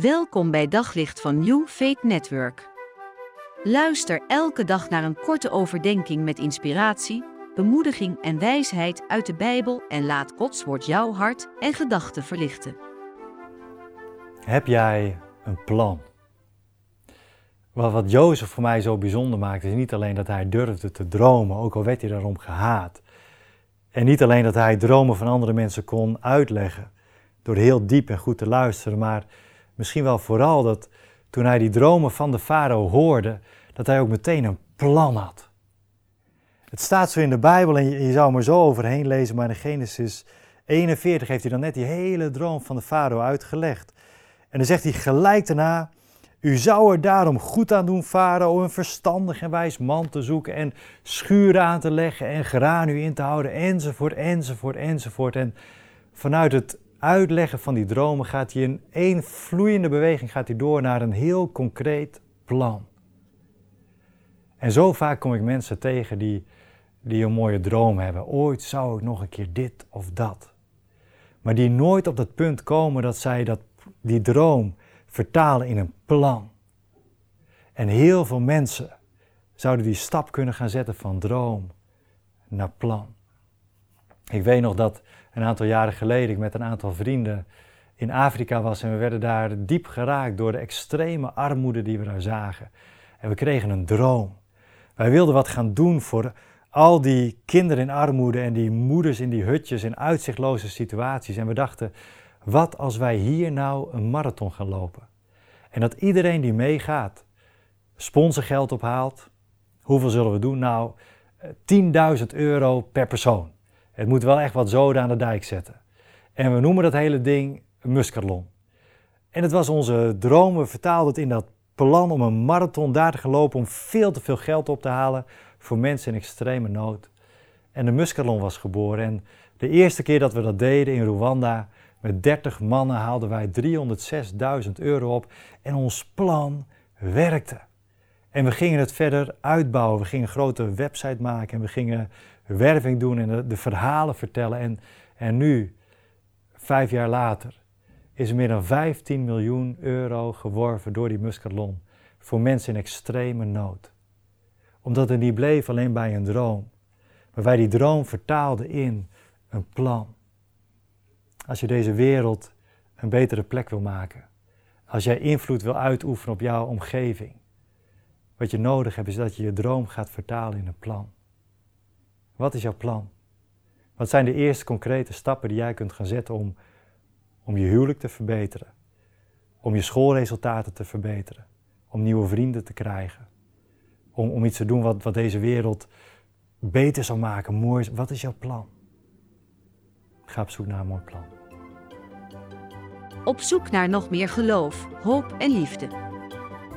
Welkom bij Daglicht van New Faith Network. Luister elke dag naar een korte overdenking met inspiratie, bemoediging en wijsheid uit de Bijbel en laat Gods woord jouw hart en gedachten verlichten. Heb jij een plan? Wat, wat Jozef voor mij zo bijzonder maakt, is niet alleen dat hij durfde te dromen, ook al werd hij daarom gehaat. En niet alleen dat hij dromen van andere mensen kon uitleggen, door heel diep en goed te luisteren, maar misschien wel vooral dat toen hij die dromen van de farao hoorde, dat hij ook meteen een plan had. Het staat zo in de Bijbel en je, zou er zo overheen lezen, maar in Genesis 41 heeft hij dan net die hele droom van de farao uitgelegd. En dan zegt hij gelijk daarna, u zou er daarom goed aan doen, farao, een verstandig en wijs man te zoeken en schuren aan te leggen en graan u in te houden, enzovoort, enzovoort, enzovoort. En vanuit het uitleggen van die dromen gaat hij in één vloeiende beweging gaat hij door naar een heel concreet plan. En zo vaak kom ik mensen tegen die, die een mooie droom hebben. Ooit zou ik nog een keer dit of dat. Maar die nooit op dat punt komen dat zij dat, die droom vertalen in een plan. En heel veel mensen zouden die stap kunnen gaan zetten van droom naar plan. Ik weet nog dat een aantal jaren geleden ik met een aantal vrienden in Afrika was en we werden daar diep geraakt door de extreme armoede die we daar zagen. En we kregen een droom. Wij wilden wat gaan doen voor al die kinderen in armoede en die moeders in die hutjes in uitzichtloze situaties. En we dachten, wat als wij hier nou een marathon gaan lopen? En dat iedereen die meegaat, sponsorgeld ophaalt. Hoeveel zullen we doen? Nou, 10.000 euro per persoon. Het moet wel echt wat zoden aan de dijk zetten. En we noemen dat hele ding Muscatlon. En het was onze droom, we vertaalden het in dat plan om een marathon daar te gaan lopen om veel te veel geld op te halen voor mensen in extreme nood. En de Muscatlon was geboren en de eerste keer dat we dat deden in Rwanda, met 30 mannen haalden wij 306.000 euro op en ons plan werkte. En we gingen het verder uitbouwen. We gingen een grote website maken en we gingen werving doen en de, verhalen vertellen. En, en nu, vijf jaar later, is er meer dan 15 miljoen euro geworven door die Muscatlon voor mensen in extreme nood. Omdat het niet bleef alleen bij een droom, maar wij die droom vertaalden in een plan. Als je deze wereld een betere plek wil maken, als jij invloed wil uitoefenen op jouw omgeving, wat je nodig hebt is dat je je droom gaat vertalen in een plan. Wat is jouw plan? Wat zijn de eerste concrete stappen die jij kunt gaan zetten om, om je huwelijk te verbeteren? Om je schoolresultaten te verbeteren? Om nieuwe vrienden te krijgen? Om, om iets te doen wat, wat deze wereld beter zal maken, mooi. Wat is jouw plan? Ga op zoek naar een mooi plan. Op zoek naar nog meer geloof, hoop en liefde.